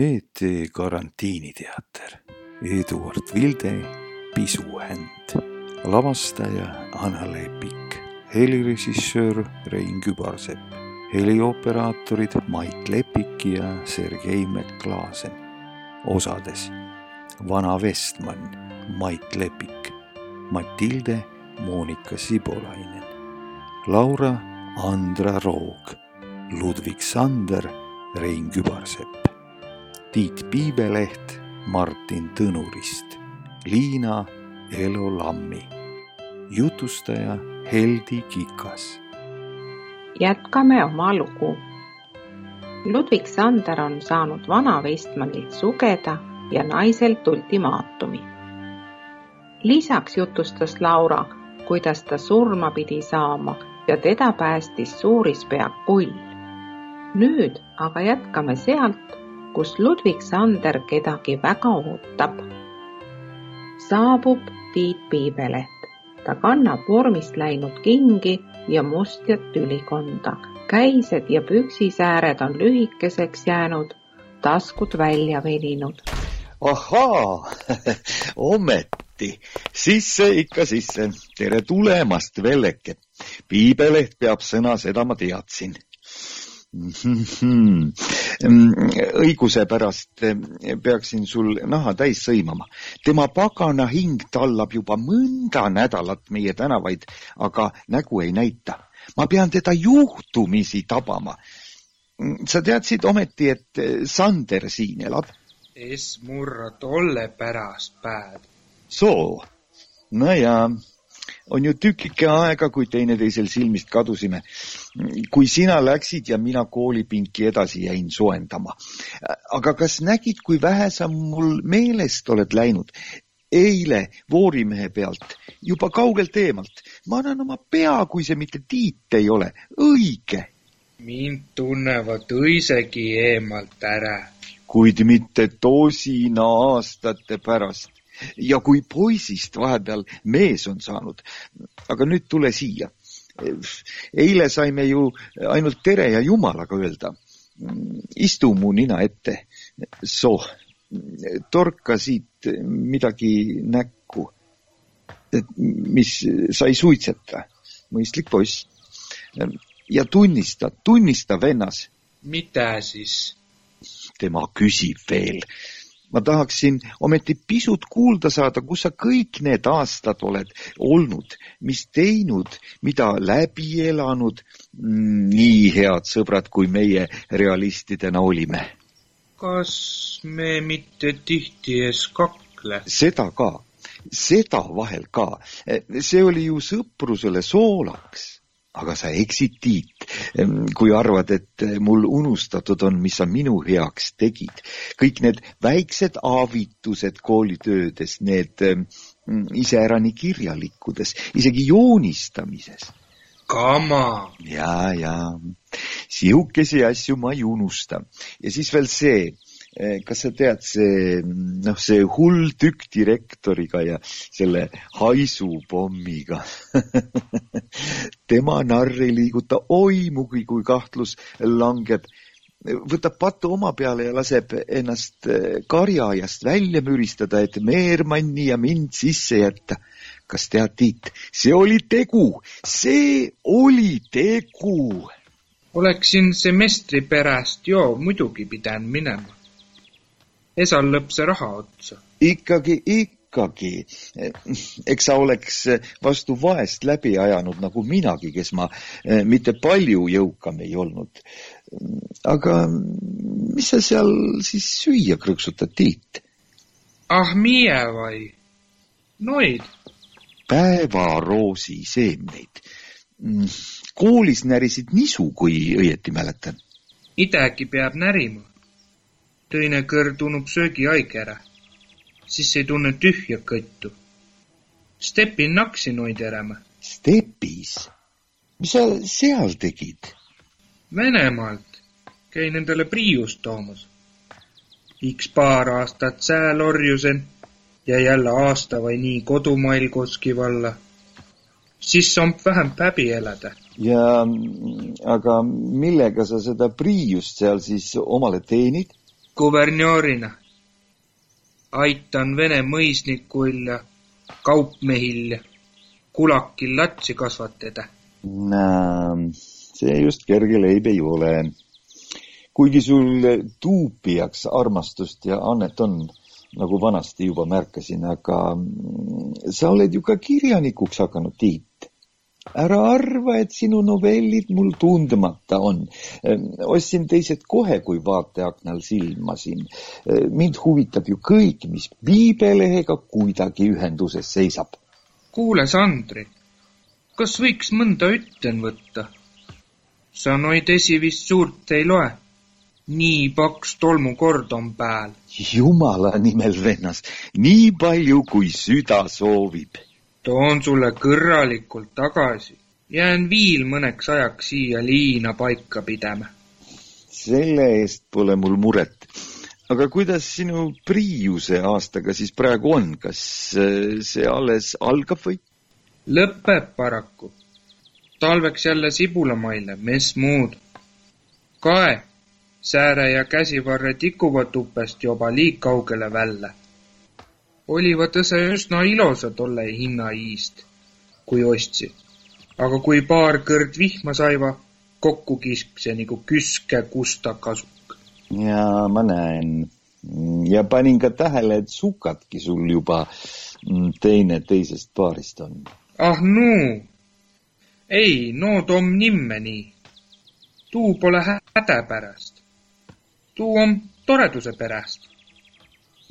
ET Karantiiniteater. Eduard Vilde, Pisuhänd. lavastaja Anna Lepik. helirežissöör Rein Kübarsepp. helioperaatorid Mait Lepik ja Sergei Meklaasen. osades Vana Vestman, Mait Lepik. Matilde, Monika Sibolainen. Laura, Andra Roog. Ludvig Sander, Rein Kübarsepp. Tiit Piibeleht Martin Tõnurist, Liina Elo Lammi, jutustaja Heldi Kikas. jätkame oma lugu. Ludvig Sander on saanud vana Vestmanilt sugeda ja naiselt ultimaatumi. lisaks jutustas Laura, kuidas ta surma pidi saama ja teda päästis Suurispeak Pull. nüüd aga jätkame sealt, kus Ludvig Sander kedagi väga ootab. saabub Tiit Piibeleht. ta kannab vormist läinud kingi ja mustjat ülikonda. käised ja püksisääred on lühikeseks jäänud, taskud välja veninud. ahaa, ometi, sisse ikka sisse. tere tulemast, Velleke. piibeleht peab sõna, seda ma teadsin õiguse pärast eh, peaksin sul naha täis sõimama. tema pagana hing tallab juba mõnda nädalat meie tänavaid, aga nägu ei näita. ma pean teda juhtumisi tabama. sa teadsid ometi, et Sander siin elab? es murra tolle pärast päev. soo, no jaa on ju tükike aega, kui teineteisel silmist kadusime. kui sina läksid ja mina koolipinki edasi jäin soendama. aga kas nägid, kui vähe sa mul meelest oled läinud? eile Voorimehe pealt, juba kaugelt eemalt. ma annan oma pea, kui see mitte Tiit ei ole. õige. mind tunnevad õisegi eemalt ära. kuid mitte tosina aastate pärast ja kui poisist vahepeal mees on saanud. aga nüüd tule siia. eile saime ju ainult tere ja jumalaga öelda. istu mu nina ette. soo, torka siit midagi näkku. mis, sa ei suitseta. mõistlik poiss. ja tunnista, tunnista vennas. mida siis? tema küsib veel ma tahaksin ometi pisut kuulda saada, kus sa kõik need aastad oled olnud, mis teinud, mida läbi elanud. nii head sõbrad, kui meie realistidena olime. kas me mitte tihti ees kakle? seda ka, seda vahel ka. see oli ju sõprusele soolaks aga sa eksid, Tiit, kui arvad, et mul unustatud on, mis sa minu heaks tegid. kõik need väiksed aavitused koolitöödes, need iseärani kirjalikkudes, isegi joonistamises. Kama. ja, ja sihukesi asju ma ei unusta. ja siis veel see Eh, kas sa tead, see, noh, see hull tükk direktoriga ja selle haisupommiga tema narr ei liiguta oimugi, kui kahtlus langeb. võtab patu oma peale ja laseb ennast eh, karjaaiast välja müristada, et Meermanni ja mind sisse jätta. kas tead, Tiit, see oli tegu, see oli tegu. oleksin semestri pärast joo muidugi pidanud minema esal lõpp see raha otsa. ikkagi, ikkagi. eks sa oleks vastu vaest läbi ajanud nagu minagi, kes ma eh, mitte palju jõukam ei olnud. aga mis sa seal siis süüa krõksutad, Tiit? ah, mie vai? Noid. päevaroosi seemneid. koolis närisid nisu, kui õieti mäletan. idegi peab närima teine kõrv tunnub söögihaige ära. siis ei tunne tühja kõttu. Stepin naksi noid järema. Stepis? mis sa seal tegid? Venemaalt. käin endale priiust toomas. X paar aastat sääl orjusen ja jälle aasta või nii kodumail koski valla. siis on vähem päbi elada. ja aga millega sa seda priiust seal siis omale teenid? Kuvernöörina aitan Vene mõisnikuil ja kaupmehil kulakil latsi kasvatada. see just kerge leib ei ole. kuigi sul tuupijaks armastust ja annet on, nagu vanasti juba märkasin, aga sa oled ju ka kirjanikuks hakanud, Tiit ära arva, et sinu novellid mul tundmata on. Ostsin teised kohe, kui vaateaknal silmasin. Mind huvitab ju kõik, mis piibelehega kuidagi ühenduses seisab. kuule, Sandri, kas võiks mõnda ütlen võtta? sa noid esi vist suurt ei loe? nii paks tolmukord on pääl. jumala nimel, vennas, nii palju, kui süda soovib toon sulle kõrralikult tagasi. jään viil mõneks ajaks siia liina paika pidama. selle eest pole mul muret. aga kuidas sinu Priiuse aastaga siis praegu on, kas äh, see alles algab või? lõpeb paraku. talveks jälle sibulamaile, mis muud. kae, sääre ja käsivarre tikuvad tupest juba liig kaugele välja olivat õse üsna ilosa tolle hinna iist, kui ostsid. aga kui paar kõrd vihma saiva, kokku kiskse nagu küske kusta kasuk. ja ma näen ja panin ka tähele, et sukadki sul juba teine teisest paarist on. ah nuu, ei, no tom nimme nii. tuu pole häde pärast. tuu on toreduse pärast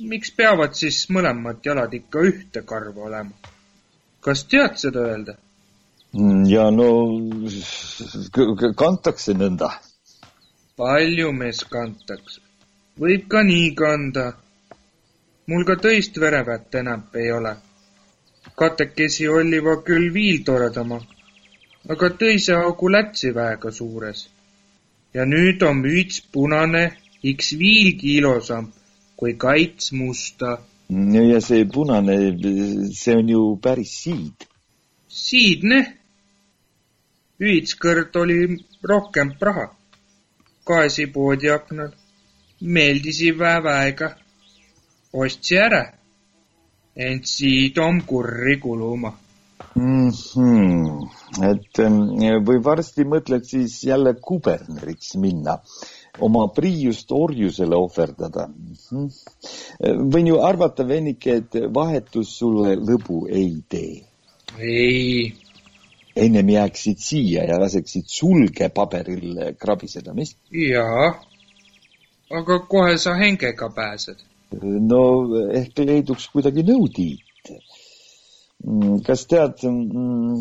miks peavad siis mõlemad jalad ikka ühte karva olema? kas tead seda öelda? Mm, ja no kantakse nõnda. palju mees kantakse? võib ka nii kanda. mul ka tõist verevätt enam ei ole. katekesi olliva küll viil toredama, aga teise augu lätsi väega suures. ja nüüd on müts punane, iks viilgi ilosam kui kaits musta. ja see punane, see on ju päris siid. siidne? ühitskõrd oli rohkem raha. gaasipoodi aknal. meeldisi väeväega. ostsi ära. ent siid on kurri kuluma mm. -hmm. et või varsti mõtled siis jälle kuberneriks minna oma priiust orjusele ohverdada. Mhm. võin ju arvata, vennike, et vahetus sulle lõbu ei tee. ei. ennem jääksid siia ja laseksid sulge paberil krabiseda, mis? jaa. aga kohe sa hengega pääsed. no ehk leiduks kuidagi nõutiit. kas tead,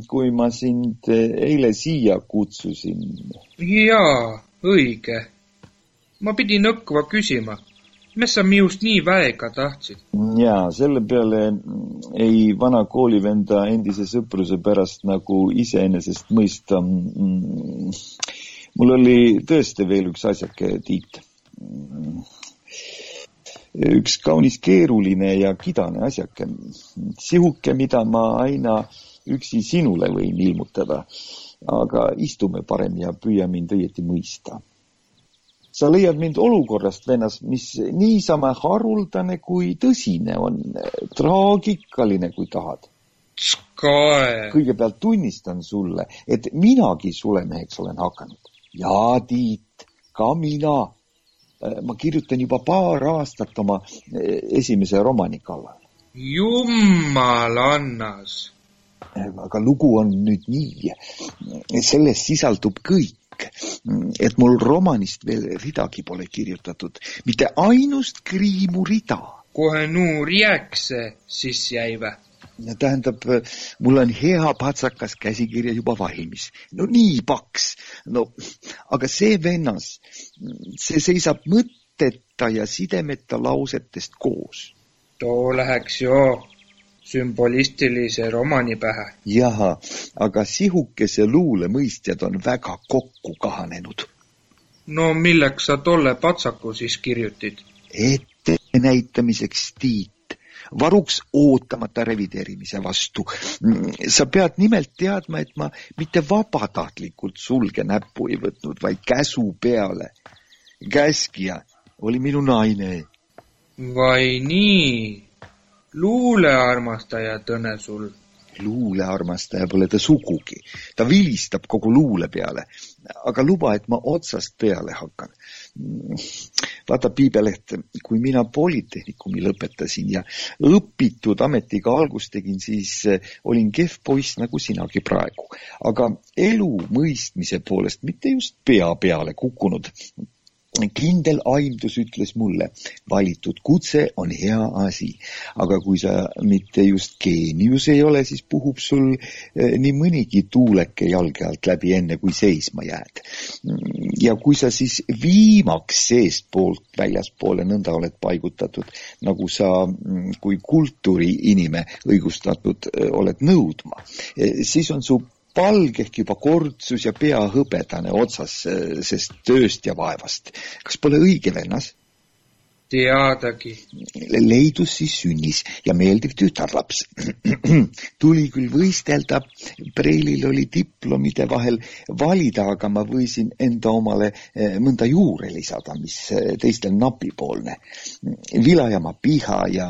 kui ma sind eile siia kutsusin? jaa, õige ma pidin õkva küsima, mis sa minust nii väega tahtsid? jaa, selle peale ei vana koolivenda endise sõpruse pärast nagu iseenesest mõista. mul oli tõesti veel üks asjake, Tiit. üks kaunis keeruline ja kidane asjake. sihuke, mida ma aina üksi sinule võin ilmutada. aga istume parem ja püüa mind õieti mõista sa leiad mind olukorrast, vennas, mis niisama haruldane kui tõsine on, traagikaline, kui tahad. kõigepealt tunnistan sulle, et minagi sulemeheks olen hakanud. jaa, Tiit, ka mina. ma kirjutan juba paar aastat oma esimese romani kallal. jumal annas. aga lugu on nüüd nii, selles sisaldub kõik et mul romanist veel ridagi pole kirjutatud, mitte ainust kriimu rida. kohe nuur jääkse siis jäi vä? tähendab, mul on hea patsakas käsikirja juba valmis. no nii paks. no aga see vennas, see seisab mõtteta ja sidemeta lausetest koos. too läheks joo sümbolistilise romani pähe. jaha, aga sihukese luule mõistjad on väga kokku kahanenud. no milleks sa tolle patsaku siis kirjutid? ettenäitamiseks, Tiit varuks ootamata revideerimise vastu. sa pead nimelt teadma, et ma mitte vabatahtlikult sulge näppu ei võtnud, vaid käsu peale. käskija oli minu naine. vai nii, luulearmastaja Tõne sul luulearmastaja pole ta sugugi, ta vilistab kogu luule peale. aga luba, et ma otsast peale hakkan. vaata, Piibeleht, kui mina Polütehnikumi lõpetasin ja õpitud ametiga algust tegin, siis olin kehv poiss nagu sinagi praegu, aga elu mõistmise poolest mitte just pea peale kukkunud kindel aimdus ütles mulle, valitud kutse on hea asi, aga kui sa mitte just geenius ei ole, siis puhub sul eh, nii mõnigi tuuleke jalge alt läbi, enne kui seisma jääd. ja kui sa siis viimaks seestpoolt väljaspoole nõnda oled paigutatud, nagu sa mm, kui kultuuriinime õigustatud eh, oled nõudma, eh, siis on su palg ehk juba kortsus ja pea hõbedane otsas, sest tööst ja vaevast. kas pole õige, vennas? Teadagi. leidus siis sünnis ja meeldiv tütarlaps. tuli küll võistelda, Preilil oli diplomide vahel valida, aga ma võisin enda omale eh, mõnda juurde lisada, mis eh, teistel napipoolne. Vilajamaa piha ja,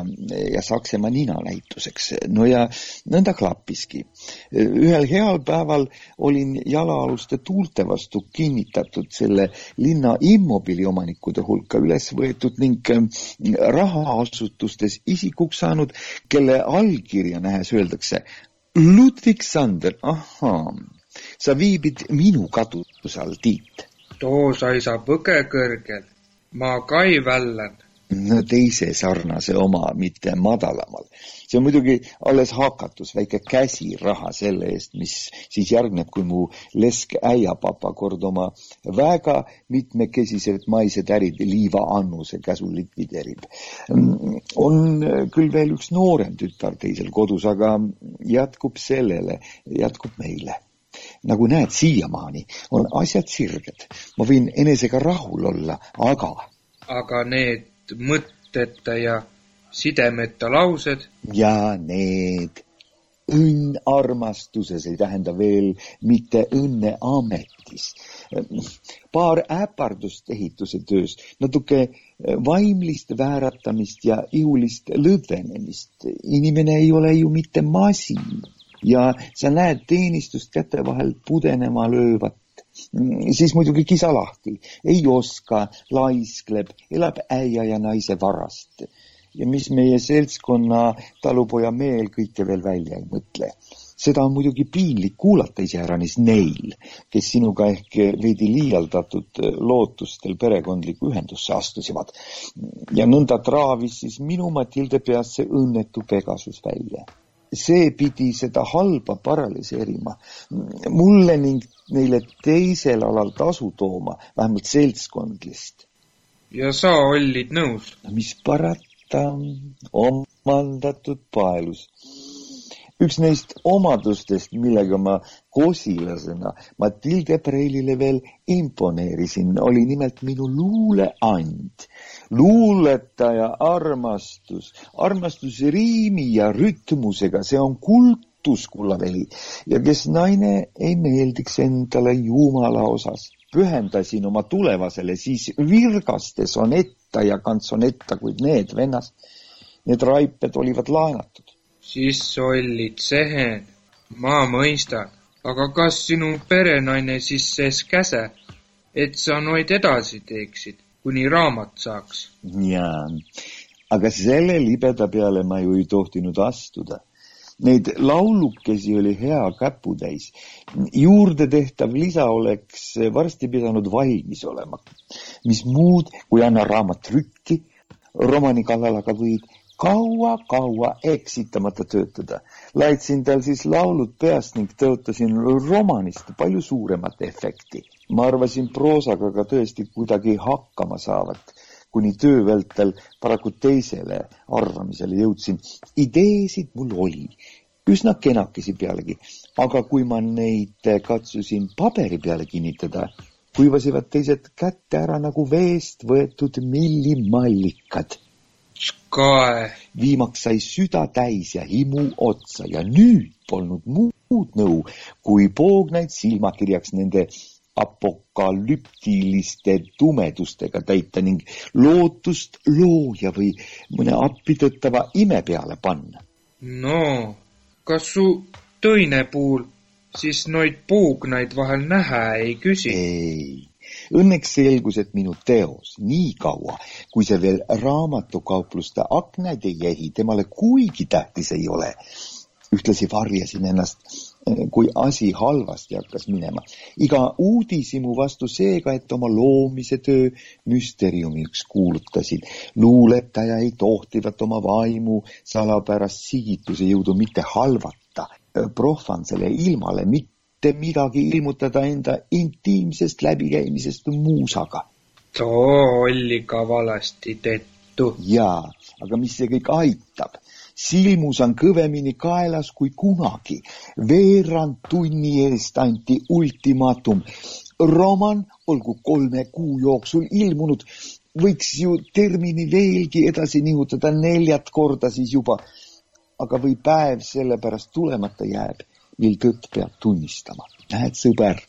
ja Saksamaa nina näituseks. no ja nõnda klappiski. ühel heal päeval olin jalaaluste tuulte vastu kinnitatud selle linna immobiiliomanikude hulka üles võetud ning rahaasutustes isikuks saanud, kelle allkirja nähes öeldakse Ludvig Sander, ahhaa, sa viibid minu katuse all, Tiit. too saisab õge kõrgel, ma ka ei vällan teise sarnase oma, mitte madalamal. see on muidugi alles hakatus, väike käsiraha selle eest, mis siis järgneb, kui mu lesk äiapapa kord oma väga mitmekesised maised ärid liiva annuse käsul likvideerib. on küll veel üks noorem tütar teisel kodus, aga jätkub sellele, jätkub meile nagu näed, siiamaani on asjad sirged. ma võin enesega rahul olla, aga. aga need mõtteta ja sidemeta laused. ja need õnn armastuses ei tähenda veel mitte õnne ametis. paar äpardust ehituse töös, natuke vaimlist vääratamist ja ihulist lõdvenemist. inimene ei ole ju mitte masin ja sa näed teenistust käte vahel pudenema löövat siis muidugi kisa lahti, ei oska, laiskleb, elab äia ja naise varast. ja mis meie seltskonna talupoja meel kõike veel välja ei mõtle. seda on muidugi piinlik kuulata iseäranis neil, kes sinuga ehk veidi liialdatud lootustel perekondlikku ühendusse astusivad. ja nõnda traavis siis minu Matilde peast see õnnetu Pegasus välja see pidi seda halba paralüseerima mulle ning neile teisel alal tasu tooma, vähemalt seltskondlist. ja sa olid nõus? mis parata, omandatud paelus. üks neist omadustest, millega ma kosilasena Matilde Preilile veel imponeerisin, oli nimelt minu luuleand luuletaja armastus, armastus riimi ja rütmusega, see on kultus, kullaveli. ja kes naine ei meeldiks endale Jumala osas, pühendasin oma tulevasele siis virgaste sonetta ja kantsonetta, kuid need, vennas, need raiped olivad laenatud. siis olid sehen, ma mõistan, aga kas sinu perenaine siis sees käse, et sa noid edasi teeksid? Kuni raamat saaks. jaa, aga selle libeda peale ma ju ei tohtinud astuda. Neid laulukesi oli hea käputäis. juurde tehtav lisa oleks varsti pidanud valmis olema. mis muud, kui anna raamat trükki, romani kallal aga võid kaua-kaua eksitamata töötada. laitsin tal siis laulud peast ning tõotasin romanist palju suuremat efekti. Ma arvasin proosaga ka tõesti kuidagi hakkama saavat, kuni töö vältel paraku teisele arvamisele jõudsin. ideesid mul oli, üsna kenakesi pealegi, aga kui ma neid katsusin paberi peale kinnitada, kuivasivad teised kätte ära nagu veest võetud millimallikad kae. viimaks sai süda täis ja himu otsa ja nüüd polnud muud nõu, kui poognaid silmakirjaks nende apokalüptiliste tumedustega täita ning lootust looja või mõne appitõttava ime peale panna. no, kas su tõine puul siis noid puugnaid vahel näha ei küsi? ei, õnneks selgus, et minu teos, nii kaua, kui see veel raamatukaupluste aknaid ei ehi, temale kuigi tähtis ei ole. Ühtlasi varjasin ennast kui asi halvasti hakkas minema. iga uudishimu vastu seega, et oma loomise töö müsteeriumiks kuulutasin. luuletajaid tohtivat oma vaimu salapärast sigituse jõudu mitte halvata, prohvansele ilmale mitte midagi ilmutada enda intiimsest läbikäimisest muusaga. too oli ka valesti tehtud. jaa, aga mis see kõik aitab? Silmus on kõvemini kaelas kui kunagi. veerand tunni eest anti ultimaatum. roman olgu kolme kuu jooksul ilmunud, võiks ju termini veelgi edasi nihutada neljat korda siis juba. aga või päev sellepärast tulemata jääb, mil tõtt peab tunnistama. näed, sõber,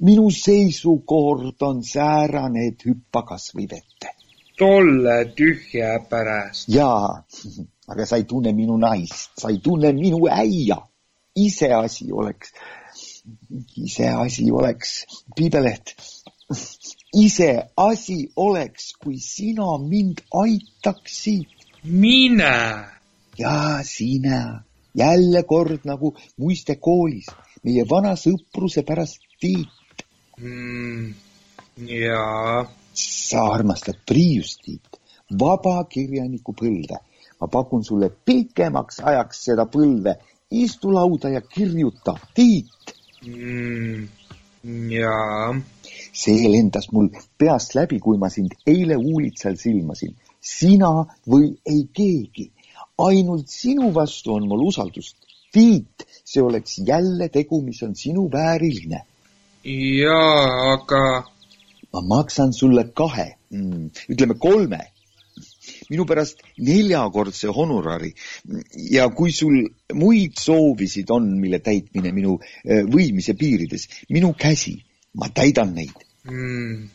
minu seisukord on säärane, et hüppa kasvõi vette. tolle tühja pärast. jaa aga sa ei tunne minu naist, sa ei tunne minu äia. iseasi oleks, iseasi oleks, piibeleht, iseasi oleks, kui sina mind aitaksid. mine. ja sina, jälle kord nagu muiste koolis, meie vana sõpruse pärast Tiit mm,. jaa. sa armastad Priiust, Tiit, vabakirjaniku põlve ma pakun sulle pikemaks ajaks seda põlve, istu lauda ja kirjuta, Tiit mm,. jaa. see lendas mul peast läbi, kui ma sind eile uulitsal silmasin. sina või ei keegi, ainult sinu vastu on mul usaldust. Tiit, see oleks jälle tegu, mis on sinu vääriline. jaa, aga. ma maksan sulle kahe mm,, ütleme kolme minu pärast neljakordse honorari. Ja kui sul muid soovisid on, mille täitmine minu äh, võimise piirides, minu käsi, ma täidan neid. Mm..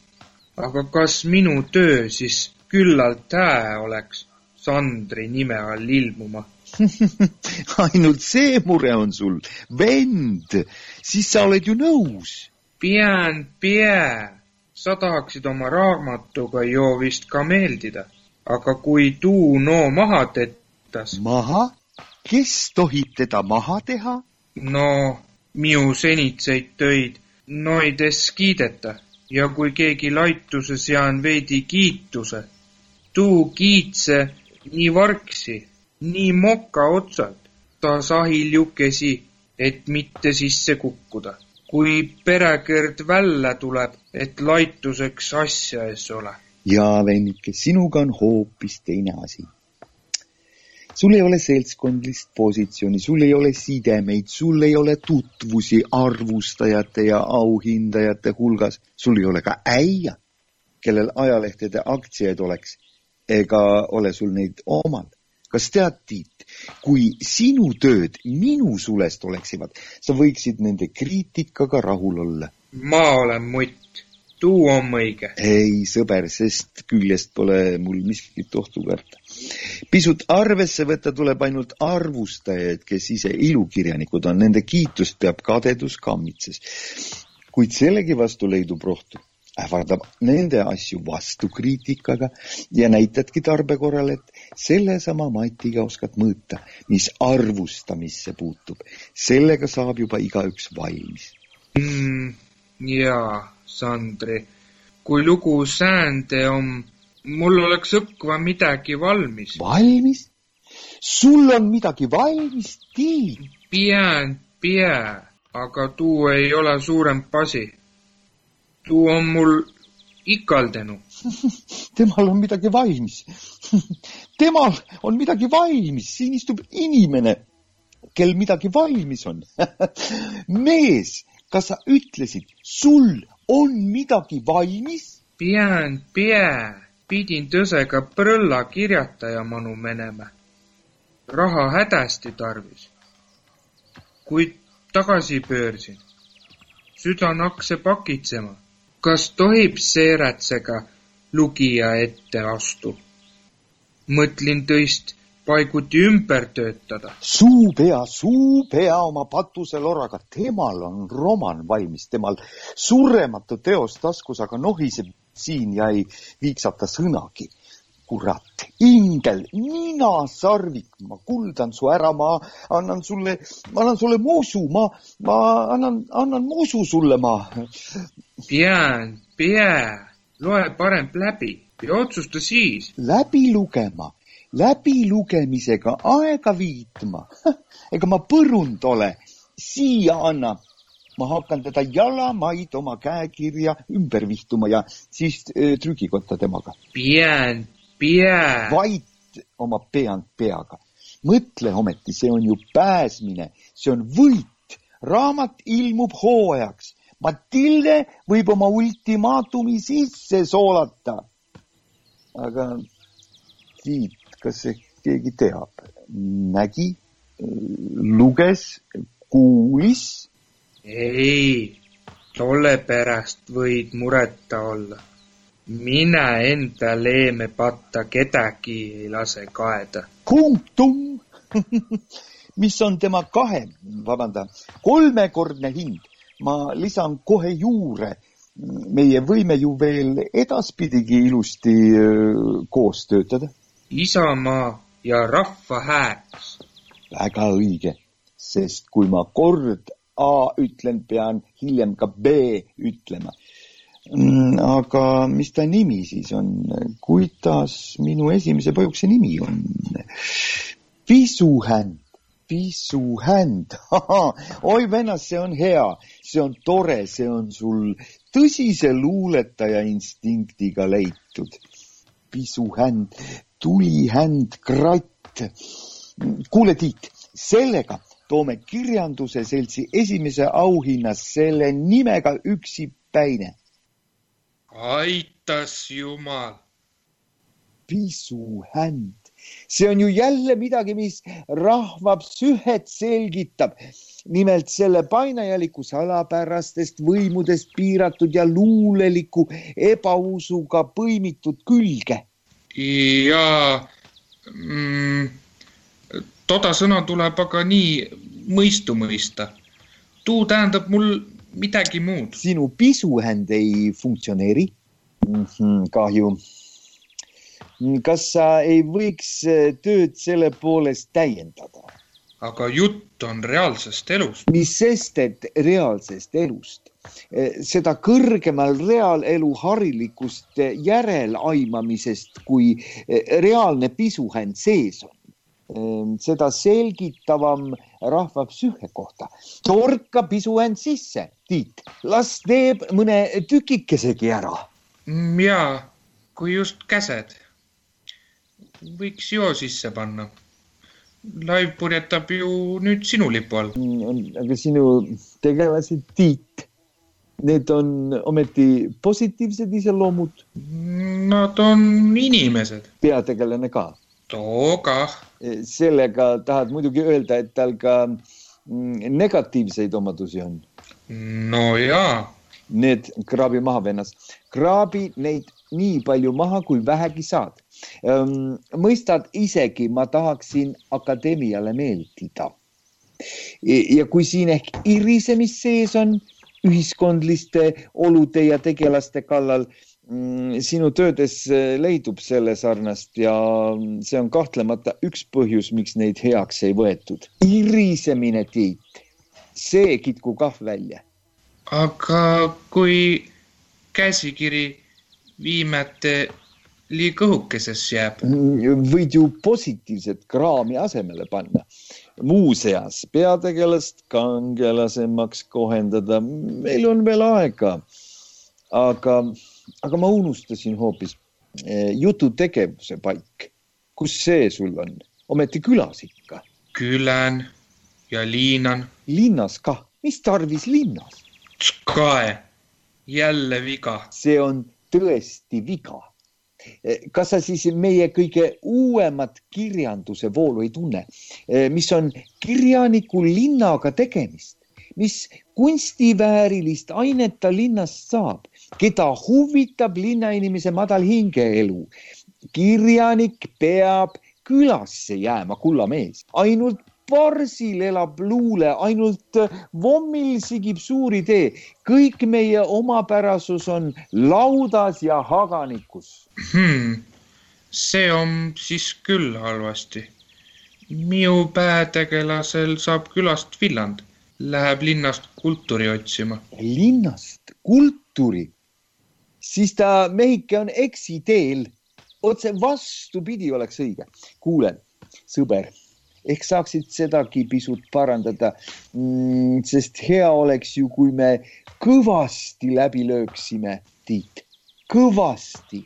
aga kas minu töö siis küllalt hää oleks Sandri nime all ilmuma? Ainult see mure on sul, vend, siis sa oled ju nõus. Bien, bien, sa tahaksid oma raamatuga ju vist ka meeldida aga kui tuu no maha tettas. maha? kes tohib teda maha teha? no, miu senitseid töid, noides kiideta ja kui keegi laituse sean veidi kiituse, tuu kiitse nii vargsi, nii moka otsad, ta sahil jukesi, et mitte sisse kukkuda. kui perekõrd välja tuleb, et laituseks asja ees ole ja vennike, sinuga on hoopis teine asi. sul ei ole seltskondlist positsiooni, sul ei ole sidemeid, sul ei ole tutvusi arvustajate ja auhindajate hulgas, sul ei ole ka äia, kellel ajalehtede aktsiaid oleks, ega ole sul neid omal. kas tead, Tiit, kui sinu tööd minu sulest oleksivad, sa võiksid nende kriitikaga rahul olla? ma olen mutt tuu on õige. ei, sõber, sest küljest pole mul miskit ohtu karta. pisut arvesse võtta tuleb ainult arvustajaid, kes ise ilukirjanikud on, nende kiitust peab kadedus kammitses. kuid sellegi vastu leidub rohtu ähvardab nende asju vastukriitikaga ja näitadki tarbe korral, et sellesama matiga oskad mõõta, mis arvustamisse puutub. sellega saab juba igaüks valmis mm,. jaa Sandri. kui lugu säände on, mul oleks õkva midagi valmis. valmis? sul on midagi valmis, Tiit? Bien, bien, aga tuu ei ole suurem pasi. tuu on mul ikaldenu temal on midagi valmis temal on midagi valmis, siin istub inimene, kel midagi valmis on mees, kas sa ütlesid, sul on midagi valmis? Bien, bien, pidin tõsega prõlla kirjataja manu menema. raha hädasti tarvis. kuid tagasi pöörsin. süda nakse pakitsema. kas tohib seeratsega lugija ette astu? mõtlin tõist paiguti ümber töötada. suupea, suupea oma patuseloraga, temal on roman valmis, temal surematu teos taskus, aga nohiseb siin ja ei viiksata sõnagi. kurat, ingel, ninasarvik, ma kuldan su ära, ma annan sulle, ma annan sulle muusu, ma, ma annan, annan muusu sulle, ma. Bien, bien, loe parem läbi ja otsusta siis. läbi lugema läbilugemisega aega viitma. ega ma põrund ole, siia annab. ma hakkan teda jalamaid oma käekirja ümber vihtuma ja siis äh, trükikotta temaga. Bien, bien. vait oma peand peaga. mõtle ometi, see on ju pääsmine, see on võit. raamat ilmub hooajaks. Matilde võib oma ultimaatumi sisse soolata. aga Tiit kas keegi teab, nägi, luges, kuulis? ei, tolle pärast võid mureta olla. mine enda leeme patta kedagi ei lase kaeda. punktum mis on tema kahe, vabanda, kolmekordne hind. ma lisan kohe juurde. meie võime ju veel edaspidigi ilusti koos töötada isamaa ja rahva hääls. väga õige, sest kui ma kord A ütlen, pean hiljem ka B ütlema. Mm, aga mis ta nimi siis on, kuidas minu esimese pojukese nimi on? pisuhänd, pisuhänd, oi vennas, see on hea, see on tore, see on sul tõsise luuletaja instinktiga leitud. pisuhänd, tulihänd, kratt. kuule, Tiit, sellega toome Kirjanduse Seltsi esimese auhinna selle nimega Üksipäine. aitas Jumal. pisuhänd, see on ju jälle midagi, mis rahva psüühet selgitab. nimelt selle painajaliku salapärastest võimudest piiratud ja luuleliku ebausuga põimitud külge ja mm, toda sõna tuleb aga nii mõistu mõista. tuu tähendab mul midagi muud. sinu pisuhänd ei funktsioneeri mm? -hmm, kahju. kas sa ei võiks äh, tööd selle poolest täiendada? aga jutt on reaalsest elust. mis sest, et reaalsest elust Eh, seda kõrgemal reaalelu harilikust eh, järelaimamisest, kui eh, reaalne pisuhänd sees on. seda selgitavam rahva psüühe kohta. torka pisuhänd sisse, Tiit, las teeb mõne tükikesegi ära. Ja, kui just käsed. võiks joo sisse panna laiv purjetab ju nüüd sinu lipu all. Mm, aga sinu tegelased, Tiit need on ometi positiivsed iseloomud? Nad on inimesed. peategelane ka? too kah. sellega tahad muidugi öelda, et tal ka mm, negatiivseid omadusi on? no jaa. Need kraabi maha, vennas. kraabi neid nii palju maha, kui vähegi saad. Ehm, mõistad isegi, ma tahaksin akadeemiale meeldida. ja kui siin ehk irisemist sees on ühiskondliste olude ja tegelaste kallal. Mm, sinu töödes eh, leidub selle sarnast ja see on kahtlemata üks põhjus, miks neid heaks ei võetud. irisemine, Tiit, see kitku kah välja. aga kui käsikiri viimati liiga õhukesesse jääb? Mm, võid ju positiivset kraami asemele panna muuseas peategelast kangelasemaks kohendada, meil on veel aega. aga, aga ma unustasin hoopis eh, jututegevuse paik. kus see sul on? ometi külas ikka. külan ja liinan. linnas kah, mis tarvis linnas? kae, jälle viga. see on tõesti viga kas sa siis meie kõige uuemat kirjanduse voolu ei tunne, mis on kirjaniku linnaga tegemist, mis kunstiväärilist ainet ta linnast saab, keda huvitab linnainimese madal hingeelu. kirjanik peab külasse jääma, kullamees, ainult parsil elab luule, ainult vommil sigib suur idee. kõik meie omapärasus on laudas ja haganikus hmm.. see on siis küll halvasti. minu päätegelasel saab külast villand, läheb linnast kultuuri otsima. linnast kultuuri? siis ta, mehike, on eksiteel. otse vastupidi oleks õige. kuule, sõber ehk saaksid sedagi pisut parandada mm,. sest hea oleks ju, kui me kõvasti läbi lööksime, Tiit, kõvasti.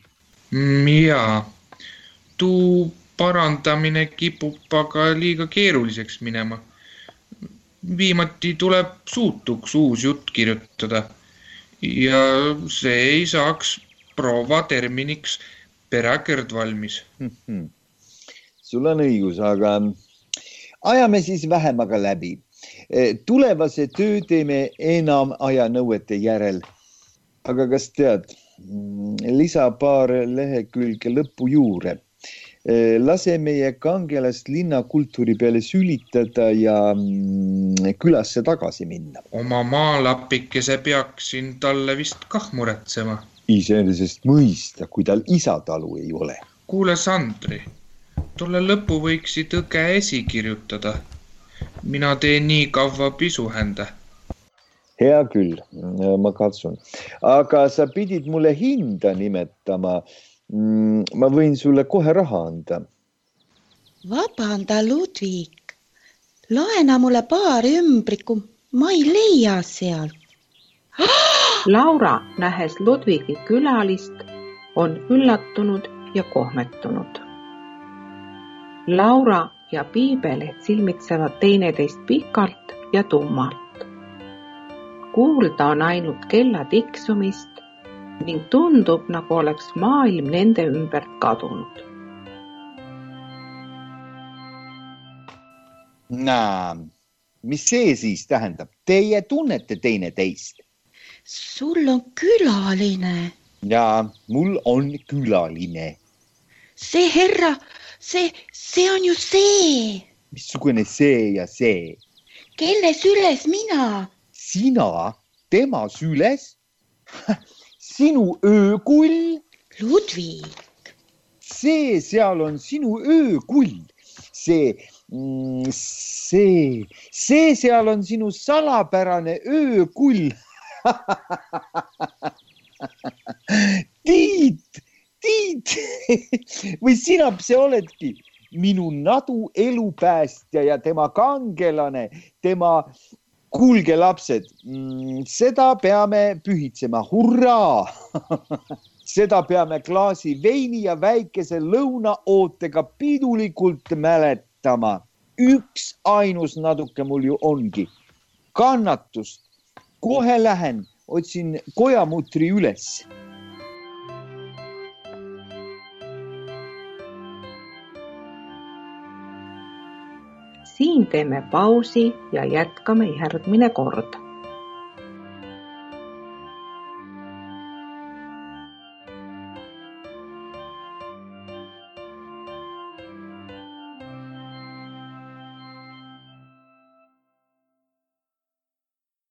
Mm, jaa, tuu parandamine kipub aga liiga keeruliseks minema. viimati tuleb suutuks uus jutt kirjutada ja see ei saaks proova terminiks perekord valmis mm. -hmm. sul on õigus, aga ajame siis vähemaga läbi. E, tulevase töö teeme enam ajanõuete järel. aga kas tead, mm, lisa paar lehekülge lõpu juurde. E, lase meie kangelast linnakultuuri peale sülitada ja mm, külasse tagasi minna. oma maalapikese peaksin talle vist kah muretsema. iseenesest mõista, kui tal isatalu ei ole. kuule, Sandri tolle lõpu võiksid õge esi kirjutada. mina teen nii kaua pisuhände. hea küll, ma katsun, aga sa pidid mulle hinda nimetama. Mm, ma võin sulle kohe raha anda. vabanda, Ludvig, laena mulle paari ümbriku, ma ei leia sealt. Laura, nähes Ludvigi külalist, on üllatunud ja kohmetunud Laura ja piibeleht silmitsevad teineteist pikalt ja tummalt. kuulda on ainult kella tiksumist ning tundub, nagu oleks maailm nende ümbert kadunud. näe, mis see siis tähendab? Teie tunnete teineteist? sul on külaline. ja mul on külaline. see härra see, see on ju see. missugune see ja see? kelle süles mina? sina, tema süles? sinu öökull? Ludvig. see seal on sinu öökull, see mm,, see, see seal on sinu salapärane öökull Tiit Tiit või sina see oledki minu nadu elupäästja ja tema kangelane, tema kuulge, lapsed, mm, seda peame pühitsema, hurraa seda peame klaasi veini ja väikese lõunaootega pidulikult mäletama. üks ainus natuke mul ju ongi, kannatust. kohe lähen, otsin kojamutri üles siin teeme pausi ja jätkame järgmine kord